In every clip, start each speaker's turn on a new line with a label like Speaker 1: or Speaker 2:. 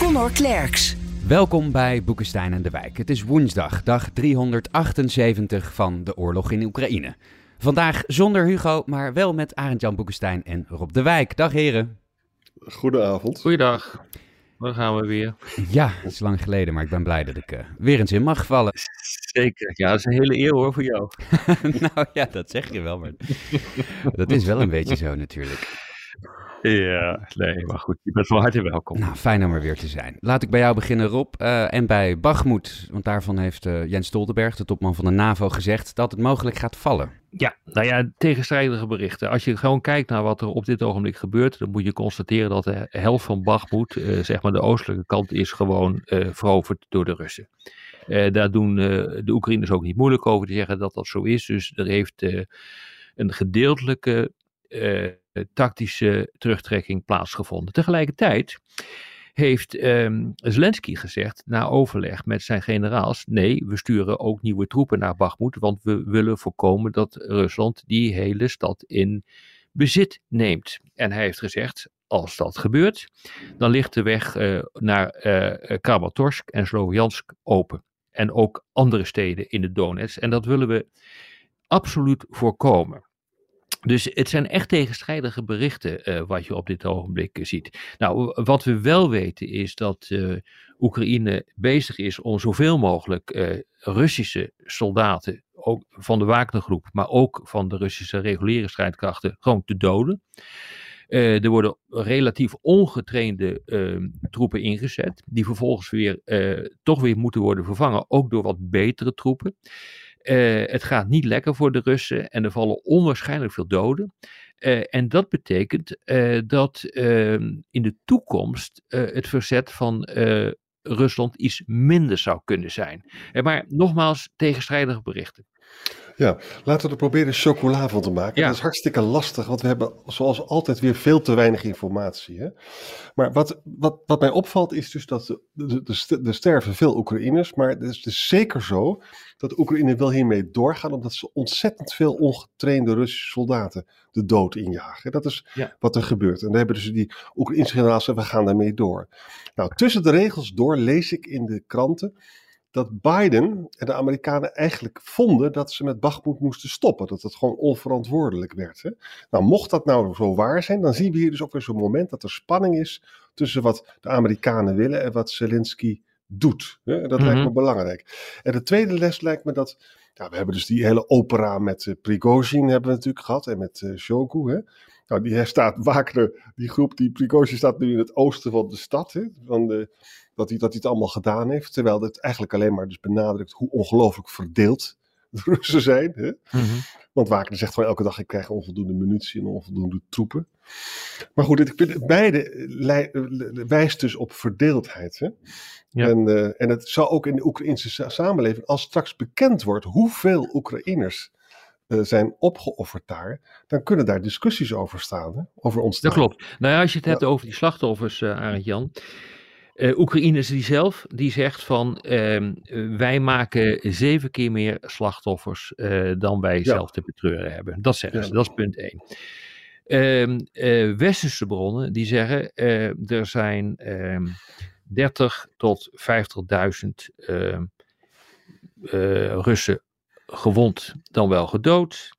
Speaker 1: Conor Klerks.
Speaker 2: Welkom bij Boekenstein en de Wijk. Het is woensdag, dag 378 van de oorlog in Oekraïne. Vandaag zonder Hugo, maar wel met Arend-Jan Boekenstein en Rob de Wijk. Dag heren.
Speaker 3: Goedenavond.
Speaker 4: Goeiedag. Daar gaan we weer.
Speaker 2: Ja, het is lang geleden, maar ik ben blij dat ik uh, weer eens in mag vallen.
Speaker 4: Zeker. Ja, dat is een hele eer hoor voor jou.
Speaker 2: nou ja, dat zeg je wel, maar dat is wel een beetje zo natuurlijk.
Speaker 4: Ja, nee, maar goed, je bent van harte welkom.
Speaker 2: Nou, fijn om er weer te zijn. Laat ik bij jou beginnen, Rob. Uh, en bij Bagmoed, want daarvan heeft uh, Jens Stoltenberg, de topman van de NAVO, gezegd dat het mogelijk gaat vallen.
Speaker 4: Ja, nou ja, tegenstrijdige berichten. Als je gewoon kijkt naar wat er op dit ogenblik gebeurt, dan moet je constateren dat de helft van Bagmoed, uh, zeg maar de oostelijke kant, is gewoon veroverd door de Russen. daar doen de Oekraïners ook niet moeilijk over te zeggen dat dat zo is. Dus er heeft een gedeeltelijke tactische terugtrekking plaatsgevonden. Tegelijkertijd heeft um, Zelensky gezegd, na overleg met zijn generaals, nee, we sturen ook nieuwe troepen naar Bakhmut, want we willen voorkomen dat Rusland die hele stad in bezit neemt. En hij heeft gezegd, als dat gebeurt, dan ligt de weg uh, naar uh, Kramatorsk en Sloviansk open. En ook andere steden in de Donets. En dat willen we absoluut voorkomen. Dus het zijn echt tegenstrijdige berichten uh, wat je op dit ogenblik uh, ziet. Nou, wat we wel weten is dat uh, Oekraïne bezig is om zoveel mogelijk Russische soldaten, ook van de Wagnergroep, maar ook van de Russische reguliere strijdkrachten, gewoon te doden. er worden relatief ongetrainde ehm, troepen ingezet, die vervolgens weer toch weer moeten worden vervangen, ook door wat betere troepen. Uh, het gaat niet lekker voor de Russen en er vallen onwaarschijnlijk veel doden. Uh, en dat betekent uh, dat ehm, in de toekomst het verzet van Rusland iets minder zou kunnen zijn. maar nogmaals, tegenstrijdige berichten.
Speaker 3: Ja, laten we er proberen chocola van te maken. Ja. Dat is hartstikke lastig, want we hebben zoals altijd weer veel te weinig informatie. Hè? Maar wat, wat, wat mij opvalt is dus dat er sterven veel Oekraïners, maar het is dus zeker zo dat Oekraïne wil hiermee doorgaan, omdat ze ontzettend veel ongetrainde Russische soldaten de dood injagen. Dat is ja. wat er gebeurt. En dan hebben dus die Oekraïnse generaals we gaan daarmee door. Nou, tussen de regels door lees ik in de kranten dat Biden en de Amerikanen eigenlijk vonden dat ze met Bakhmut moesten stoppen. Dat het gewoon onverantwoordelijk werd. Hè? Nou, mocht dat nou zo waar zijn, dan zien we hier dus ook weer zo'n moment dat er spanning is tussen wat de Amerikanen willen en wat Zelensky doet. Hè? Dat lijkt me belangrijk. En de tweede les lijkt me dat. Ja, we hebben dus die hele opera met uh, Prigozhin hebben we natuurlijk gehad en met uh, Shoku. Hè? Nou, die staat Wagner, die groep, die Prigozhin staat nu in het oosten van de stad. Hè? Van de, dat hij, dat hij het allemaal gedaan heeft. Terwijl het eigenlijk alleen maar dus benadrukt hoe ongelooflijk verdeeld de Russen zijn. Hè? Mm-hmm. Want Wagner zegt gewoon elke dag: ik krijg onvoldoende munitie en onvoldoende troepen. Maar goed, ik vind, beide wijst dus op verdeeldheid. Hè? Ja. En, uh, en het zou ook in de Oekraïnse samenleving, als straks bekend wordt hoeveel Oekraïners zijn opgeofferd daar, dan kunnen daar discussies over staan. Hè? Over ons.
Speaker 4: Dat klopt. Nou ja, als je het hebt over die slachtoffers, uh, Arend Jan. Uh, Oekraïne die zelf, die zegt van uh, wij maken zeven keer meer slachtoffers uh, dan wij ja. zelf te betreuren hebben. Dat zeggen ja. ze, dat is punt één. Uh, westerse bronnen die zeggen er zijn 30 tot 50.000 Russen gewond dan wel gedood.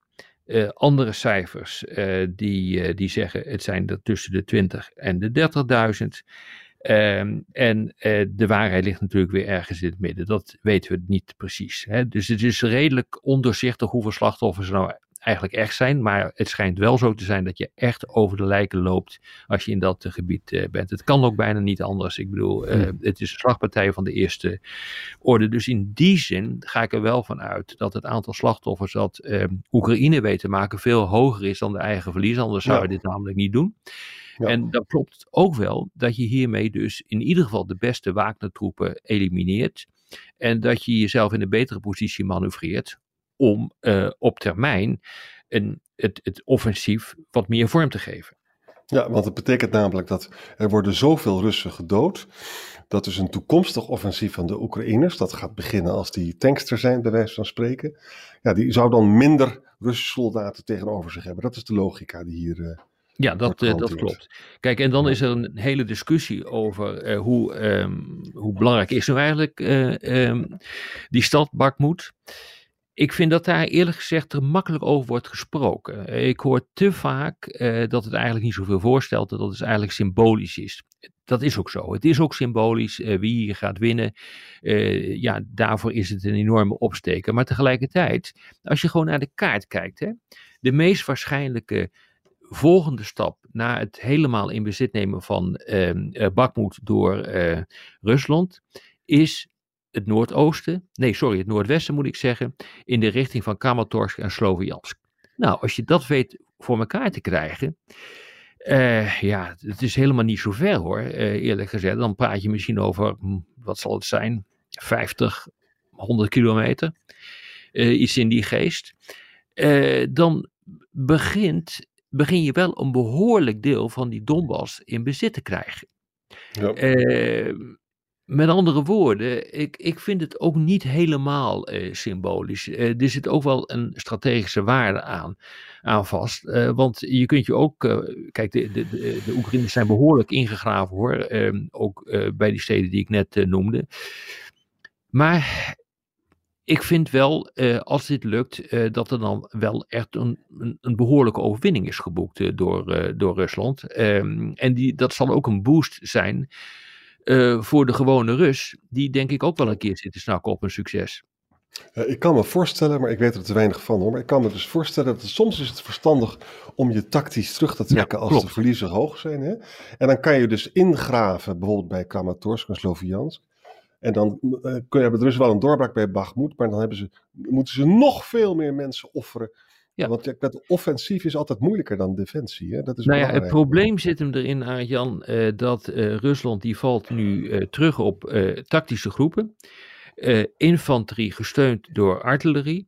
Speaker 4: andere cijfers die, die zeggen het zijn er tussen de 20 en de 30.000. Um, en de waarheid ligt natuurlijk weer ergens in het midden. Dat weten we niet precies. Hè? Dus het is redelijk ondoorzichtig hoeveel slachtoffers er nou eigenlijk echt zijn. Maar het schijnt wel zo te zijn dat je echt over de lijken loopt als je in dat uh, gebied uh, bent. Het kan ook bijna niet anders. Ik bedoel, hmm. het is een slagpartij van de eerste orde. Dus in die zin ga ik er wel van uit dat het aantal slachtoffers dat Oekraïne weet te maken veel hoger is dan de eigen verlies. Anders zou je dit namelijk niet doen. En dan klopt ook wel dat je hiermee dus in ieder geval de beste Wagner-troepen elimineert. En dat je jezelf in een betere positie manoeuvreert om uh, op termijn een, het, het offensief wat meer vorm te geven.
Speaker 3: Ja, want het betekent namelijk dat er worden zoveel Russen gedood. Dat dus een toekomstig offensief van de Oekraïners, dat gaat beginnen als die tanks er zijn, bij wijze van spreken. Ja, die zou dan minder Russische soldaten tegenover zich hebben. Dat is de logica die hier. Uh,
Speaker 4: ja, dat, uh, dat klopt. Kijk, en dan is er een hele discussie over uh, hoe, um, hoe belangrijk is nu eigenlijk um, die stad Bakmoed ik vind dat daar eerlijk gezegd er makkelijk over wordt gesproken. Ik hoor te vaak uh, dat het eigenlijk niet zoveel voorstelt, dat het dus eigenlijk symbolisch is. Dat is ook zo. Het is ook symbolisch uh, wie hier gaat winnen. Uh, ja, daarvoor is het een enorme opsteken. Maar tegelijkertijd, als je gewoon naar de kaart kijkt, hè, de meest waarschijnlijke volgende stap na het helemaal in bezit nemen van ehm, Bakmoed door Rusland is het noordoosten, nee sorry, het noordwesten moet ik zeggen, in de richting van Kramatorsk en Sloviansk. Nou, als je dat weet voor elkaar te krijgen, uh, ja, het is helemaal niet zo ver hoor, uh, eerlijk gezegd. Dan praat je misschien over, hm, wat zal het zijn, 50, 100 kilometer, uh, iets in die geest. dan begint, begin je wel een behoorlijk deel van die Donbass in bezit te krijgen. Ja. Met andere woorden, ik, ik vind het ook niet helemaal uh, symbolisch. Uh, er zit ook wel een strategische waarde aan, aan vast. Uh, want je kunt je ook, kijk, de, de, de, Oekraïners zijn behoorlijk ingegraven hoor. Ehm, ook bij die steden die ik net noemde. Maar ik vind wel, als dit lukt, dat er dan wel echt een, een, een behoorlijke overwinning is geboekt door, door Rusland. Ehm, en die, dat zal ook een boost zijn uh, voor de gewone Rus, die denk ik ook wel een keer zit te snakken op een succes.
Speaker 3: Uh, ik kan me voorstellen, maar ik weet er te weinig van hoor, maar ik kan me dus voorstellen dat het, soms is het verstandig om je tactisch terug te trekken ja, als de verliezen hoog zijn. Hè? En dan kan je dus ingraven, bijvoorbeeld bij Kramatorsk en Sloviansk. En dan uh, kun je, hebben er dus wel een doorbraak bij Bakhmut, maar dan hebben ze, moeten ze nog veel meer mensen offeren ja. Want het offensief is altijd moeilijker dan defensie. Hè? Dat is
Speaker 4: nou ja, het probleem zit hem erin, Arjan, uh, dat uh, Rusland die valt nu uh, terug op tactische groepen. infanterie gesteund door artillerie.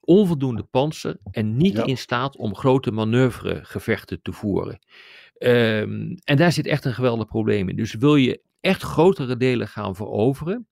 Speaker 4: Onvoldoende panzer en niet ja. in staat om grote manoeuvregevechten te voeren. Um, en daar zit echt een geweldig probleem in. Dus wil je echt grotere delen gaan veroveren,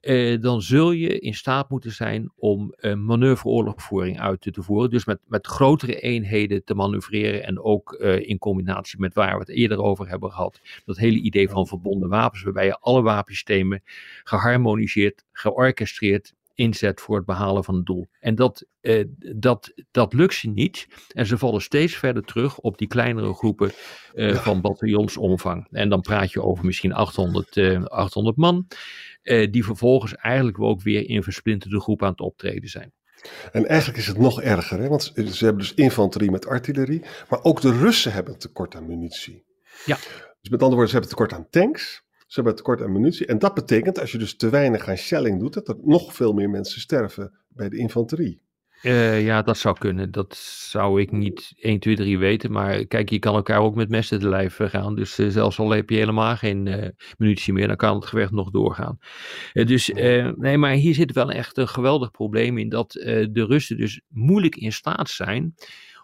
Speaker 4: eh, dan zul je in staat moeten zijn om uh, manoeuvreoorlogvoering uit te voeren. Dus met, met grotere eenheden te manoeuvreren en ook uh, in combinatie met waar we het eerder over hebben gehad. Dat hele idee van verbonden wapens, waarbij je alle wapensystemen geharmoniseerd, georchestreerd inzet voor het behalen van het doel. En dat, uh, dat, dat lukt ze niet. En ze vallen steeds verder terug op die kleinere groepen uh, van bataljonsomvang. En dan praat je over misschien 800, uh, 800 man. Uh, die vervolgens eigenlijk ook weer in versplinterde groepen aan het optreden zijn.
Speaker 3: En eigenlijk is het nog erger, hè? want ze hebben dus infanterie met artillerie, maar ook de Russen hebben tekort aan munitie.
Speaker 4: Ja.
Speaker 3: Dus met andere woorden, ze hebben tekort aan tanks, ze hebben tekort aan munitie. En dat betekent, als je dus te weinig aan shelling doet, dat er nog veel meer mensen sterven bij de infanterie.
Speaker 4: Uh, ja, dat zou kunnen. Dat zou ik niet 1, 2, 3 weten. Maar kijk, je kan elkaar ook met messen te lijf eh, gaan. Dus uh, zelfs al heb je helemaal geen uh, munitie meer, dan kan het gevecht nog doorgaan. dus nee, maar hier zit wel echt een geweldig probleem in dat de Russen dus moeilijk in staat zijn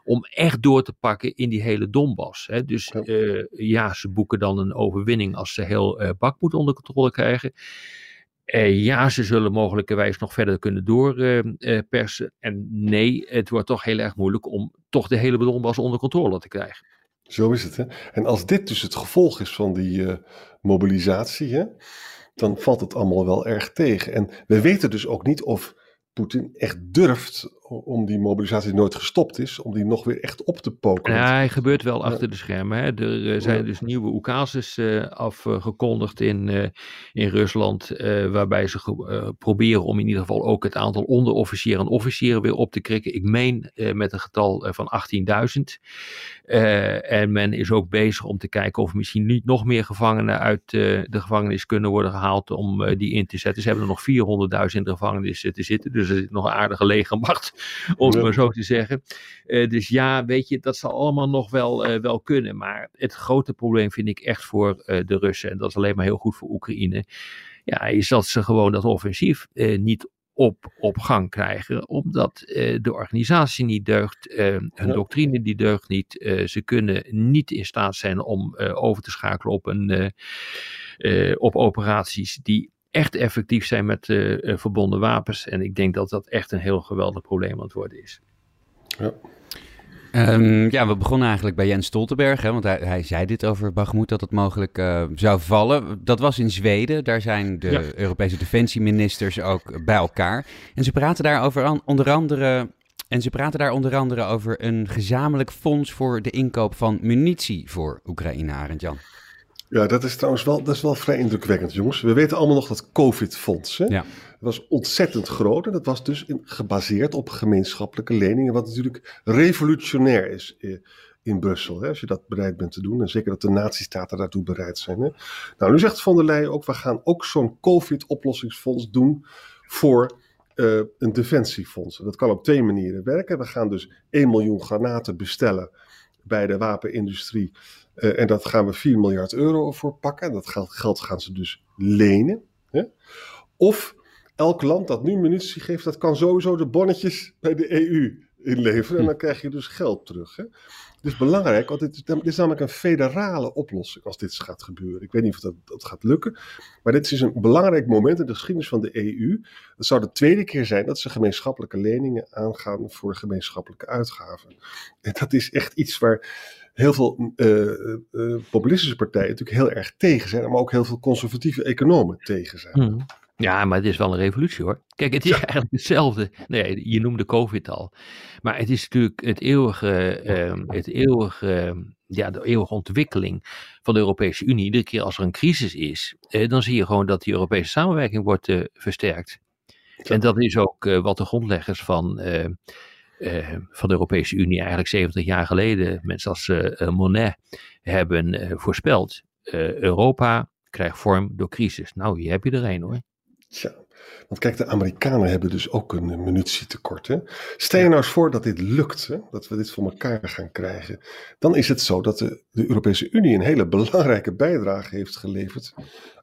Speaker 4: om echt door te pakken in die hele Donbass. Hè. Dus ja. ja. ze boeken dan een overwinning als ze heel Bakmoed onder controle krijgen. Uh, ja, ze zullen mogelijkerwijs nog verder kunnen doorpersen. Uh, en nee, het wordt toch heel erg moeilijk om toch de hele Donbass onder controle te krijgen.
Speaker 3: Zo is het. Hè? En als dit dus het gevolg is van die uh, mobilisatie, hè, dan valt het allemaal wel erg tegen. En we weten dus ook niet of Poetin echt durft om die mobilisatie die nooit gestopt is, om die nog weer echt op te poken.
Speaker 4: Ja, hij gebeurt wel achter de schermen. Hè. Er uh, zijn dus nieuwe oekases uh, afgekondigd in, uh, in Rusland, waarbij ze proberen om in ieder geval ook het aantal onderofficieren en officieren weer op te krikken. Ik meen met een getal van 18.000. en men is ook bezig om te kijken of misschien niet nog meer gevangenen uit de gevangenis kunnen worden gehaald om die in te zetten. Ze hebben er nog 400.000 in de gevangenis te zitten, dus er zit nog een aardige legermacht om het maar zo te zeggen. dus ja, weet je, dat zal allemaal nog wel, wel kunnen. Maar het grote probleem vind ik echt voor de Russen, en dat is alleen maar heel goed voor Oekraïne, ja, is dat ze gewoon dat offensief niet op, op gang krijgen, omdat uh, de organisatie niet deugt, uh, hun doctrine die deugt niet. Uh, ze kunnen niet in staat zijn om over te schakelen op, een, op operaties die echt effectief zijn met verbonden wapens. En ik denk dat dat echt een heel geweldig probleem aan het worden is.
Speaker 2: Ja. Um, ja, we begonnen eigenlijk bij Jens Stoltenberg, hè, want hij, hij zei dit over Bagmoed dat het mogelijk uh, zou vallen. Dat was in Zweden, daar zijn de ja. Europese defensieministers ook bij elkaar. En ze praten daar over onder andere. En ze praten daar onder andere over een gezamenlijk fonds voor de inkoop van munitie voor Oekraïne, Arend Jan.
Speaker 3: Ja, dat is trouwens wel, dat is wel vrij indrukwekkend, jongens. We weten allemaal nog dat COVID-fonds. Ja. was ontzettend groot en dat was dus in, gebaseerd op gemeenschappelijke leningen, wat natuurlijk revolutionair is eh, in Brussel. Hè, als je dat bereid bent te doen. En zeker dat de nazistaten daartoe bereid zijn. Hè. Nou, nu zegt Van der Leyen ook, we gaan ook zo'n COVID-oplossingsfonds doen voor uh, een defensiefonds. dat kan op twee manieren werken. We gaan dus 1 miljoen granaten bestellen bij de wapenindustrie uh, en dat gaan we 4 miljard euro voor pakken. Dat geld gaan ze dus lenen. Hè? Of elk land dat nu munitie geeft, dat kan sowieso de bonnetjes bij de EU inleveren. En dan krijg je dus geld terug. Hè? Is belangrijk, want dit is, dit is, namelijk een federale oplossing als dit gaat gebeuren. Ik weet niet of dat, dat gaat lukken, maar dit is een belangrijk moment in de geschiedenis van de EU. Het zou de tweede keer zijn dat ze gemeenschappelijke leningen aangaan voor gemeenschappelijke uitgaven. En dat is echt iets waar heel veel uh, populistische partijen natuurlijk heel erg tegen zijn, maar ook heel veel conservatieve economen tegen zijn.
Speaker 4: Hmm. Ja, maar het is wel een revolutie hoor. Kijk, het is eigenlijk hetzelfde. Nee, je noemde COVID al. Maar het is natuurlijk het eeuwige, uh, het eeuwige, ja, de eeuwige ontwikkeling van de Europese Unie. Iedere keer als er een crisis is, uh, dan zie je gewoon dat die Europese samenwerking wordt uh, versterkt. En dat is ook wat de grondleggers van van de Europese Unie eigenlijk 70 jaar geleden, mensen als Monet, hebben voorspeld. Europa krijgt vorm door crisis. Nou, hier heb je er een hoor.
Speaker 3: Tja, want kijk, de Amerikanen hebben dus ook een munitietekort. Hè? Stel je nou eens voor dat dit lukt, hè? dat we dit voor elkaar gaan krijgen. Dan is het zo dat de, de Europese Unie een hele belangrijke bijdrage heeft geleverd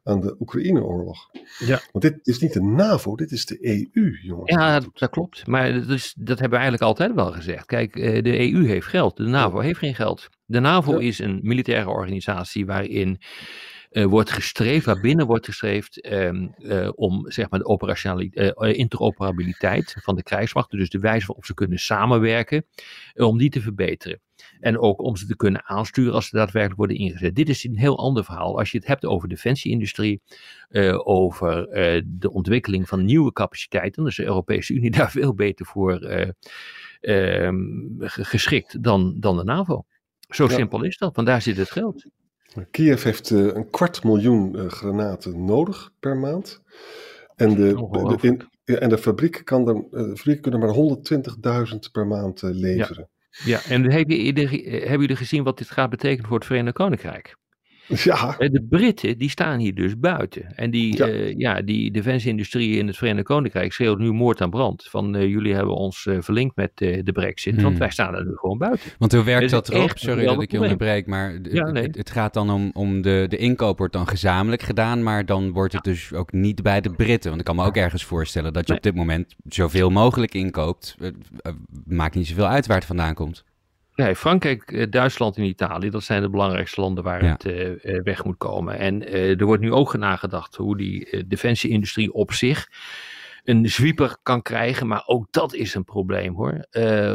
Speaker 3: aan de Oekraïne-oorlog. Ja. Want dit is niet de NAVO, dit is de EU, jongens.
Speaker 4: Ja, dat klopt. Maar dat, is, dat hebben we eigenlijk altijd wel gezegd. Kijk, eh, de EU heeft geld, de NAVO heeft geen geld. De NAVO is een militaire organisatie waarin uh, wordt gestreefd, waarbinnen wordt gestreefd um, uh, om zeg maar de operationaliteit, uh, interoperabiliteit van de krijgsmacht, dus de wijze waarop ze kunnen samenwerken, om die te verbeteren. En ook om ze te kunnen aansturen als ze daadwerkelijk worden ingezet. Dit is een heel ander verhaal. Als je het hebt over defensieindustrie, uh, over uh, de ontwikkeling van nieuwe capaciteiten, dan is de Europese Unie daar veel beter voor uh, geschikt dan, dan de NAVO. Zo ja. simpel is dat, want daar zit het geld.
Speaker 3: Kiev heeft uh, een kwart miljoen uh, granaten nodig per maand. En de, in, en de fabriek kan dan, uh, de fabrieken kunnen maar 120.000 per maand leveren.
Speaker 4: Ja, ja. en heb je, hebben jullie gezien wat dit gaat betekenen voor het Verenigd Koninkrijk? Ja. Eh, de Britten die staan hier dus buiten. En die, ja. Uh, ja, die defensieindustrie in het Verenigd Koninkrijk schreeuwt nu moord aan brand. Van uh, jullie hebben ons uh, verlinkt met de brexit, hmm. want wij staan er nu gewoon buiten.
Speaker 2: Want hoe werkt dat erop? Sorry dat ik je onderbreek, maar ja, nee. het, het, gaat dan om, om de, de inkoop wordt dan gezamenlijk gedaan, maar dan wordt het dus ook niet bij de Britten. Want ik kan me ook ergens voorstellen dat je nee. op dit moment zoveel mogelijk inkoopt. maakt niet zoveel uit waar het vandaan komt.
Speaker 4: Nee, Frankrijk, eh, Duitsland en Italië, dat zijn de belangrijkste landen waar het uh, weg moet komen. En uh, er wordt nu ook nagedacht hoe die uh, defensieindustrie op zich een zwieper kan krijgen. Maar ook dat is een probleem hoor.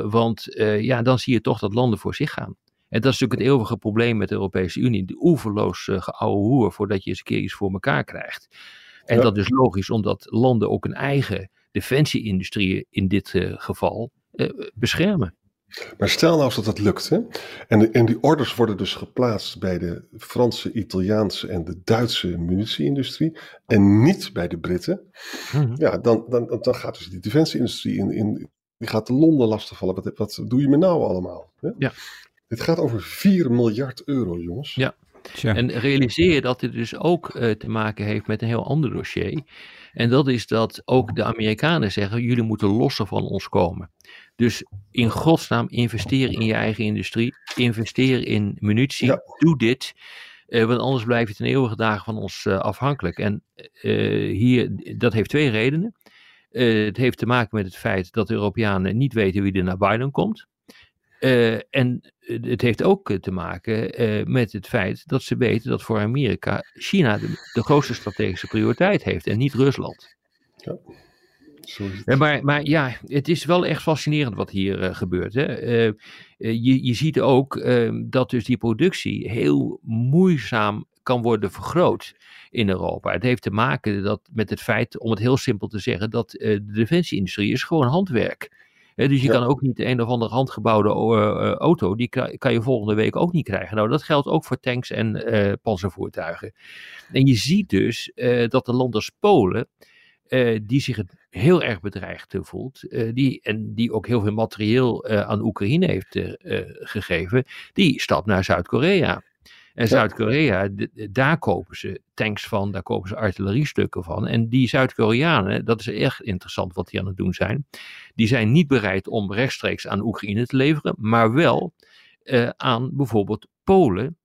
Speaker 4: want ja, dan zie je toch dat landen voor zich gaan. En dat is natuurlijk het eeuwige probleem met de Europese Unie. De oeverloos uh, geouwe hoer voordat je eens een keer iets voor elkaar krijgt. En ja. dat is logisch omdat landen ook een eigen defensieindustrie in dit geval beschermen.
Speaker 3: Maar stel nou eens dat dat lukt. Hè? En, de, en die orders worden dus geplaatst bij de Franse, Italiaanse en de Duitse munitieindustrie. En niet bij de Britten. Mm-hmm. Ja, dan, dan, dan gaat dus die defensieindustrie in, in, die gaat de Londen lastigvallen. Wat, wat doe je me nou allemaal? Hè? Ja. Dit gaat over 4 miljard euro, jongens.
Speaker 4: Ja. En realiseer je dat dit dus ook te maken heeft met een heel ander dossier. En dat is dat ook de Amerikanen zeggen: jullie moeten losser van ons komen. Dus in godsnaam investeer in je eigen industrie, investeer in munitie, doe dit. Uh, want anders blijf je ten eeuwige dagen van ons uh, afhankelijk. En uh, hier, dat heeft twee redenen. het heeft te maken met het feit dat de Europeanen niet weten wie er naar Biden komt. en het heeft ook te maken met het feit dat ze weten dat voor Amerika China de, de grootste strategische prioriteit heeft en niet Rusland. Ja. Ja, maar, maar ja, het is wel echt fascinerend wat hier uh, gebeurt. Hè? Uh, je, je ziet ook uh, dat dus die productie heel moeizaam kan worden vergroot in Europa. Het heeft te maken dat, met het feit, om het heel simpel te zeggen, dat de defensieindustrie is gewoon handwerk. dus je kan ook niet een of andere handgebouwde auto, die kan je volgende week ook niet krijgen. Nou, dat geldt ook voor tanks en panzervoertuigen. En je ziet dus dat een land als Polen, die zich het heel erg bedreigd voelt, uh, die, en die ook heel veel materieel uh, aan Oekraïne heeft uh, gegeven, die stapt naar Zuid-Korea. En Zuid-Korea, daar kopen ze tanks van, daar kopen ze artilleriestukken van. En die Zuid-Koreanen, dat is echt interessant wat die aan het doen zijn, die zijn niet bereid om rechtstreeks aan Oekraïne te leveren, maar wel aan bijvoorbeeld Polen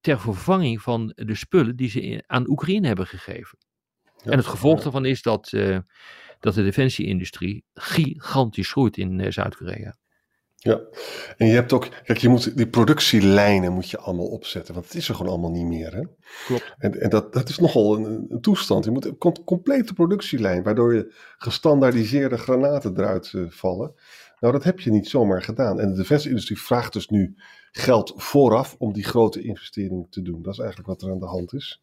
Speaker 4: ter vervanging van de spullen die ze aan Oekraïne hebben gegeven en het gevolg daarvan is dat, uh, dat de defensieindustrie gigantisch groeit in uh, Zuid-Korea.
Speaker 3: Ja, en je hebt ook, kijk, je moet die productielijnen moet je allemaal opzetten, want het is er gewoon allemaal niet meer. Hè?
Speaker 4: Klopt.
Speaker 3: En, en dat, dat is nogal een, een toestand. Je moet een complete productielijn, waardoor je gestandaardiseerde granaten eruit uh, vallen. Nou, dat heb je niet zomaar gedaan. En de defensieindustrie vraagt dus nu geld vooraf om die grote investering te doen. Dat is eigenlijk wat er aan de hand is.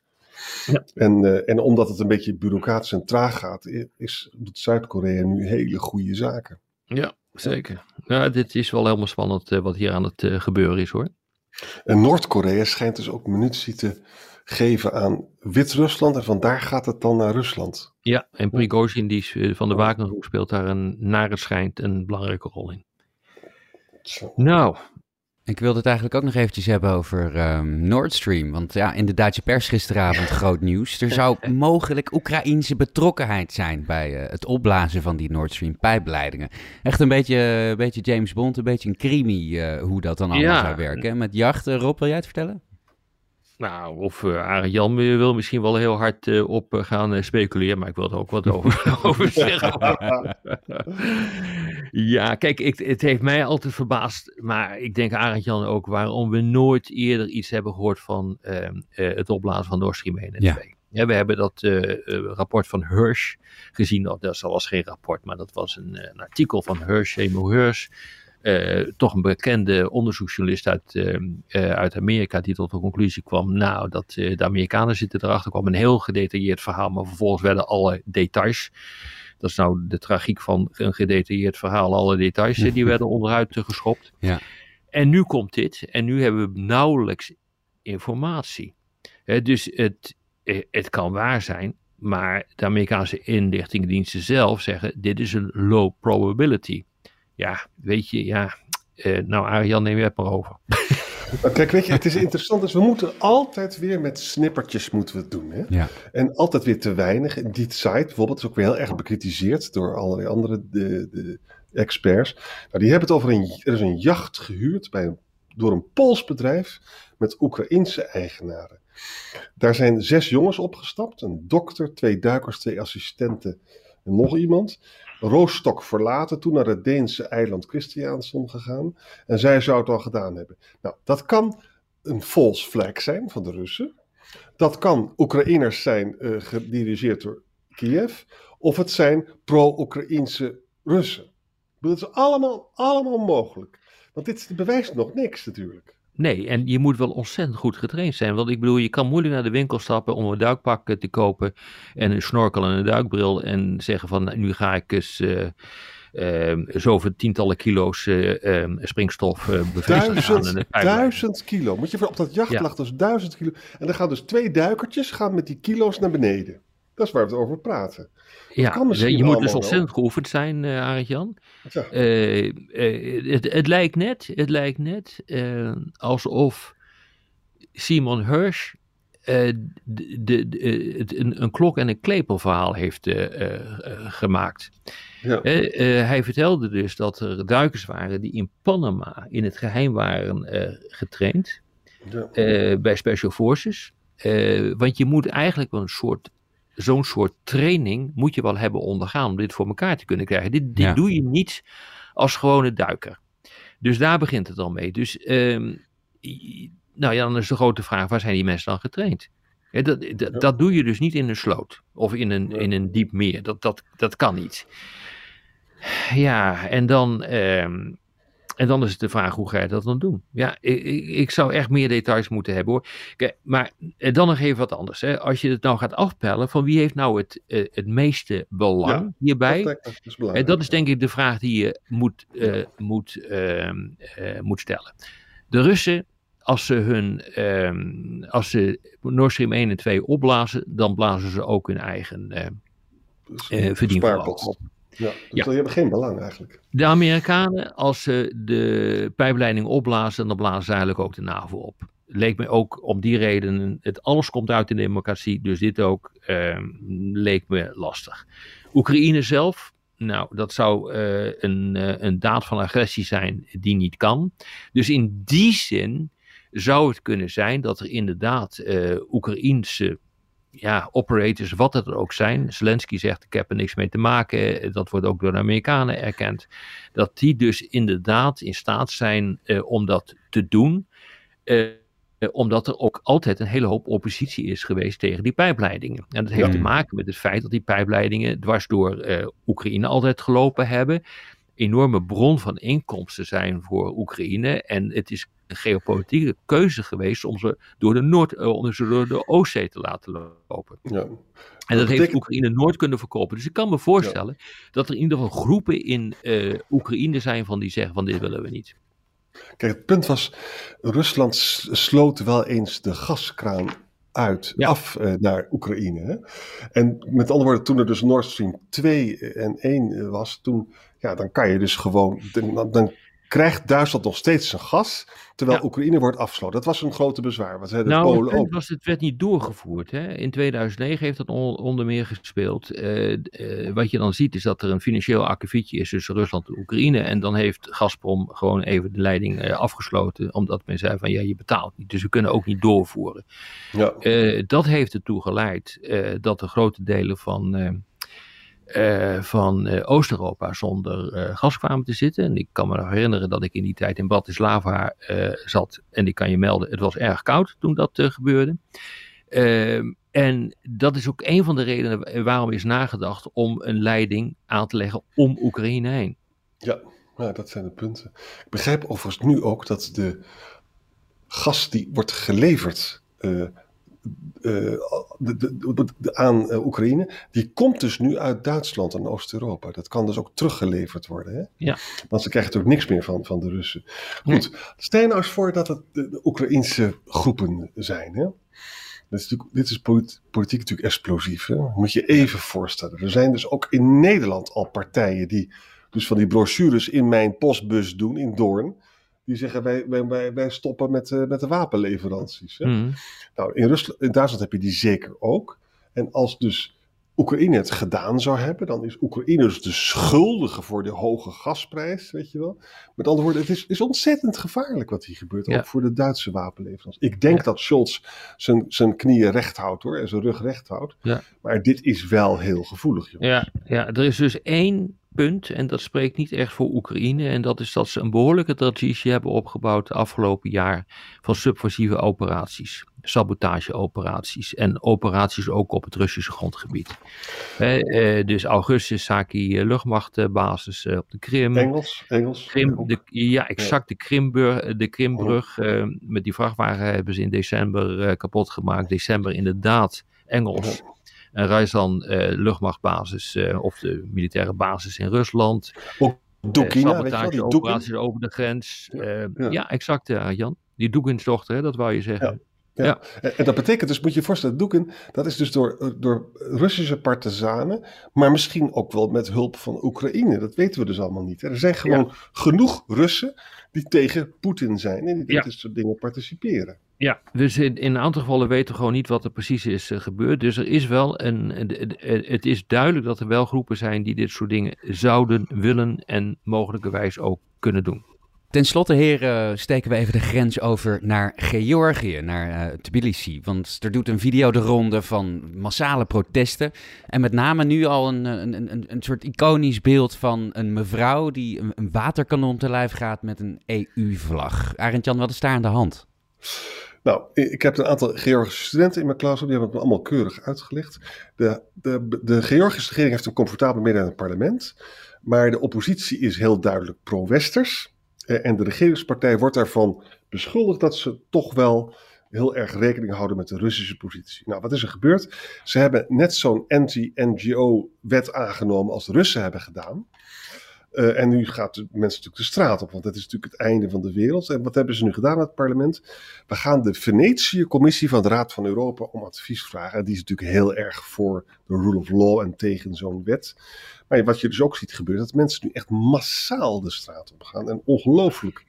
Speaker 3: Ja. En, uh, en omdat het een beetje bureaucratisch en traag gaat, is Zuid-Korea nu hele goede zaken.
Speaker 4: Ja, zeker. Ja, dit is wel helemaal spannend uh, wat hier aan het uh, gebeuren is hoor.
Speaker 3: En Noord-Korea schijnt dus ook munitie te geven aan Wit-Rusland en vandaar gaat het dan naar Rusland.
Speaker 4: Ja, en Prigozhin die van de Wagnergroep speelt daar een, naar het schijnt een belangrijke rol in. Zo. Nou,
Speaker 2: ik wilde het eigenlijk ook nog eventjes hebben over um, Nord Stream. Want ja, in de Duitse pers gisteravond groot nieuws. Er zou mogelijk Oekraïense betrokkenheid zijn bij uh, het opblazen van die Nord Stream pijpleidingen. Echt een beetje, een beetje James Bond, een beetje een crimi uh, hoe dat dan allemaal ja. zou werken. Met jachten, Rob, wil jij het vertellen?
Speaker 4: Nou, of uh, Jan wil misschien wel heel hard uh, op uh, gaan speculeren, maar ik wil er ook wat over, over zeggen. ja, kijk, ik, het heeft mij altijd verbaasd, maar ik denk Arend Jan ook, waarom we nooit eerder iets hebben gehoord van ehm, het opblazen van Nord Stream 1 en 2. Ja, we hebben dat rapport van Hirsch gezien, dat was geen rapport, maar dat was een, een artikel van Hirsch, Emo Hirsch, toch een bekende onderzoeksjournalist uit, uh, uh, uit Amerika die tot de conclusie kwam, nou, dat de Amerikanen zitten erachter, kwam een heel gedetailleerd verhaal, maar vervolgens werden alle details, dat is nou de tragiek van een gedetailleerd verhaal, alle details, die werden onderuit geschopt.
Speaker 2: Ja.
Speaker 4: En nu komt dit, en nu hebben we nauwelijks informatie. dus het, het kan waar zijn, maar de Amerikaanse inlichtingendiensten zelf zeggen, dit is een low probability ja, weet je, ja. Uh, nou, Arjan, neem je het maar over.
Speaker 3: Kijk, weet je, het is interessant. Dus we moeten altijd weer met snippertjes moeten we het doen. Hè?
Speaker 2: Ja.
Speaker 3: En altijd weer te weinig. Die site bijvoorbeeld is ook weer heel erg bekritiseerd door allerlei andere de, de experts. Nou, die hebben het over een, er is een jacht gehuurd bij een, door een Pools bedrijf met Oekraïense eigenaren. Daar zijn zes jongens opgestapt. Een dokter, twee duikers, twee assistenten en nog iemand. Roostok verlaten, toen naar het Deense eiland Christiansson gegaan. En zij zou het al gedaan hebben. Nou, dat kan een false flag zijn van de Russen. Dat kan Oekraïners zijn uh, gedirigeerd door Kiev. Of het zijn pro-Oekraïnse Russen. Dat is allemaal, allemaal mogelijk. Want dit bewijst nog niks natuurlijk.
Speaker 4: Nee, en je moet wel ontzettend goed getraind zijn. Want ik bedoel, je kan moeilijk naar de winkel stappen om een duikpak te kopen. En een snorkel en een duikbril. En zeggen van, nu ga ik eens... Uh, uh, zoveel tientallen kilo's uh, springstof uh,
Speaker 3: duizend, duizend kilo. Moet je voor op dat jacht ja. dus duizend kilo. En dan gaan dus twee duikertjes gaan met die kilo's naar beneden. Dat is waar we het over praten.
Speaker 4: Ja, je moet dus ontzettend geoefend zijn, uh, Arend-Jan. Uh, uh, het, het, lijkt net, het lijkt net alsof Simon Hirsch uh, de, de, de, een, een, klok- en een klepelverhaal heeft uh, gemaakt. Ja. hij vertelde dus dat er duikers waren die in Panama in het geheim waren getraind ja. bij Special Forces. want je moet eigenlijk een soort zo'n soort training moet je wel hebben ondergaan om dit voor elkaar te kunnen krijgen. Dit, dit doe je niet als gewone duiker. Dus daar begint het al mee. Dus um, nou ja, dan is de grote vraag, waar zijn die mensen dan getraind? dat, dat, dat, doe je dus niet in een sloot of in een, in een diep meer. Dat, dat, dat kan niet. Ja, en dan, ehm, en dan is het de vraag, hoe ga je dat dan doen? Ja, ik, ik zou echt meer details moeten hebben hoor. Kijk, maar eh, dan nog even wat anders. Hè. Als je het nou gaat afpellen, van wie heeft nou het, uh, het meeste belang hierbij? Dat is, uh, dat is denk ik de vraag die je moet, uh, moet, ehm, moet stellen. De Russen als ze hun, um, als ze Nord Stream 1 en 2 opblazen, dan blazen ze ook hun eigen uh, uh, verdienvermogen op.
Speaker 3: Ja, dus ja. die hebben geen belang eigenlijk.
Speaker 4: De Amerikanen, als ze de pijpleiding opblazen, dan blazen ze eigenlijk ook de NAVO op. Leek me ook om die reden, het alles komt uit in de democratie, dus dit ook uh, leek me lastig. Oekraïne zelf, nou, dat zou uh, een, uh, een daad van agressie zijn die niet kan. Dus in die zin zou het kunnen zijn dat er inderdaad uh, Oekraïense ja, operators, wat het er ook zijn. Zelensky zegt: Ik heb er niks mee te maken. Dat wordt ook door de Amerikanen erkend. Dat die dus inderdaad in staat zijn uh, om dat te doen. Uh, omdat er ook altijd een hele hoop oppositie is geweest tegen die pijpleidingen. En dat heeft te maken met het feit dat die pijpleidingen dwars door Oekraïne altijd gelopen hebben enorme bron van inkomsten zijn voor Oekraïne. En het is een geopolitieke keuze geweest om ze door de, Noord, eh, om ze door de Oostzee te laten lopen. Ja. En dat, heeft Oekraïne nooit kunnen verkopen. Dus ik kan me voorstellen dat er in ieder geval groepen in uh, Oekraïne zijn van die zeggen van dit willen we niet.
Speaker 3: Kijk, het punt was, Rusland sloot wel eens de gaskraan uit, af uh, naar Oekraïne. Hè? En met andere woorden, toen er dus Nord Stream 2 en 1 was, toen, ja, dan kan je dus gewoon, dan, dan krijgt Duitsland nog steeds zijn gas, terwijl Oekraïne wordt afgesloten. Dat was een grote bezwaar. Want
Speaker 4: nou, Polen het, ook. Was, het werd niet doorgevoerd. Hè? In 2009 heeft dat onder meer gespeeld. Uh, uh, wat je dan ziet is dat er een financieel akkefietje is tussen Rusland en Oekraïne. En dan heeft Gazprom gewoon even de leiding uh, afgesloten, omdat men zei van ja, je betaalt niet. Dus we kunnen ook niet doorvoeren. Ja. dat heeft ertoe geleid dat de grote delen van uh, van uh, Oost-Europa zonder uh, gas kwamen te zitten. En ik kan me nog herinneren dat ik in die tijd in Bratislava zat. En ik kan je melden, het was erg koud toen dat gebeurde. Ehm, en dat is ook een van de redenen waarom is nagedacht om een leiding aan te leggen om Oekraïne heen.
Speaker 3: Ja, nou, dat zijn de punten. Ik begrijp overigens nu ook dat de gas die wordt geleverd uh, de, de, aan uh, Oekraïne, die komt dus nu uit Duitsland en Oost-Europa. Dat kan dus ook teruggeleverd worden. Hè?
Speaker 4: Ja.
Speaker 3: Want ze krijgen natuurlijk niks meer van, van de Russen. Goed, stel je nou eens voor dat het de, Oekraïnse groepen zijn. Hè? Dit is, dit is politiek natuurlijk explosief. Hè? Moet je even voorstellen. Er zijn dus ook in Nederland al partijen die dus van die brochures in mijn postbus doen in Doorn die zeggen wij, wij, wij stoppen met, uh, met de wapenleveranties. Hè? Mm. Nou, in, Rusland, in Duitsland heb je die zeker ook. En als dus Oekraïne het gedaan zou hebben, dan is Oekraïne dus de schuldige voor de hoge gasprijs, weet je wel. Met andere woorden, het is, is ontzettend gevaarlijk wat hier gebeurt, ook voor de Duitse wapenleveranties. Ik denk dat Scholz zijn, zijn knieën recht houdt hoor, en zijn rug recht houdt. Ja. Maar dit is wel heel gevoelig, jongens.
Speaker 4: Ja, ja, er is dus één punt, en dat spreekt niet echt voor Oekraïne, en dat is dat ze een behoorlijke traditie hebben opgebouwd de afgelopen jaar van subversieve operaties, sabotageoperaties en operaties ook op het Russische grondgebied. Eh, dus Augustus Saki eh, luchtmachtbasis eh, op de Krim.
Speaker 3: Engels, Engels.
Speaker 4: Krim, de, ja, exact, de, Krimbrug, de Krimbrug uh, met die vrachtwagen hebben ze in december kapot gemaakt. December inderdaad Engels. En Ryazan uh, luchtmachtbasis uh, of de militaire basis in Rusland.
Speaker 3: Ook Dukina,
Speaker 4: sabotageoperaties over de grens. Ja, ja. ja exact Jan. Die Doekinsdochter, dat wou je zeggen.
Speaker 3: Ja. Ja. En dat betekent dus, moet je je voorstellen, Doeken, dat is dus door, door Russische partizanen, maar misschien ook wel met hulp van Oekraïne. Dat weten we dus allemaal niet. Er zijn gewoon genoeg Russen die tegen Poetin zijn en die dit soort dingen participeren.
Speaker 4: Ja, dus in, in een aantal gevallen weten we gewoon niet wat er precies is uh, gebeurd. Dus er is wel een. Het is duidelijk dat er wel groepen zijn die dit soort dingen zouden willen en mogelijkerwijs ook kunnen doen.
Speaker 2: Ten slotte, heren, steken we even de grens over naar Georgië, naar uh, Tbilisi. Want er doet een video de ronde van massale protesten. En met name nu al een, een, een, een soort iconisch beeld van een mevrouw die een, een waterkanon te lijf gaat met een EU-vlag. Arend-Jan, wat is daar aan de hand?
Speaker 3: Nou, ik heb een aantal Georgische studenten in mijn klas, die hebben het me allemaal keurig uitgelegd. De, de, de Georgische regering heeft een comfortabel midden in het parlement, maar de oppositie is heel duidelijk pro-westers. Eh, en de regeringspartij wordt daarvan beschuldigd dat ze toch wel heel erg rekening houden met de Russische positie. Nou, wat is er gebeurd? Ze hebben net zo'n anti-NGO-wet aangenomen als de Russen hebben gedaan. Uh, en nu gaat de mensen natuurlijk de straat op, want dat is natuurlijk het einde van de wereld. En wat hebben ze nu gedaan met het parlement? We gaan de Venetië-commissie van de Raad van Europa om advies vragen. En die is natuurlijk heel erg voor de rule of law en tegen zo'n wet. Maar wat je dus ook ziet gebeuren, dat mensen nu echt massaal de straat op gaan en ongelooflijk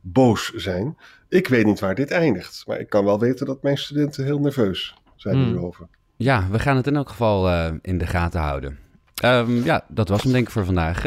Speaker 3: boos zijn. Ik weet niet waar dit eindigt, maar ik kan wel weten dat mijn studenten heel nerveus zijn hmm. hierover.
Speaker 2: Ja, we gaan het in elk geval uh, in de gaten houden. Um, ja, dat was hem denk ik voor vandaag.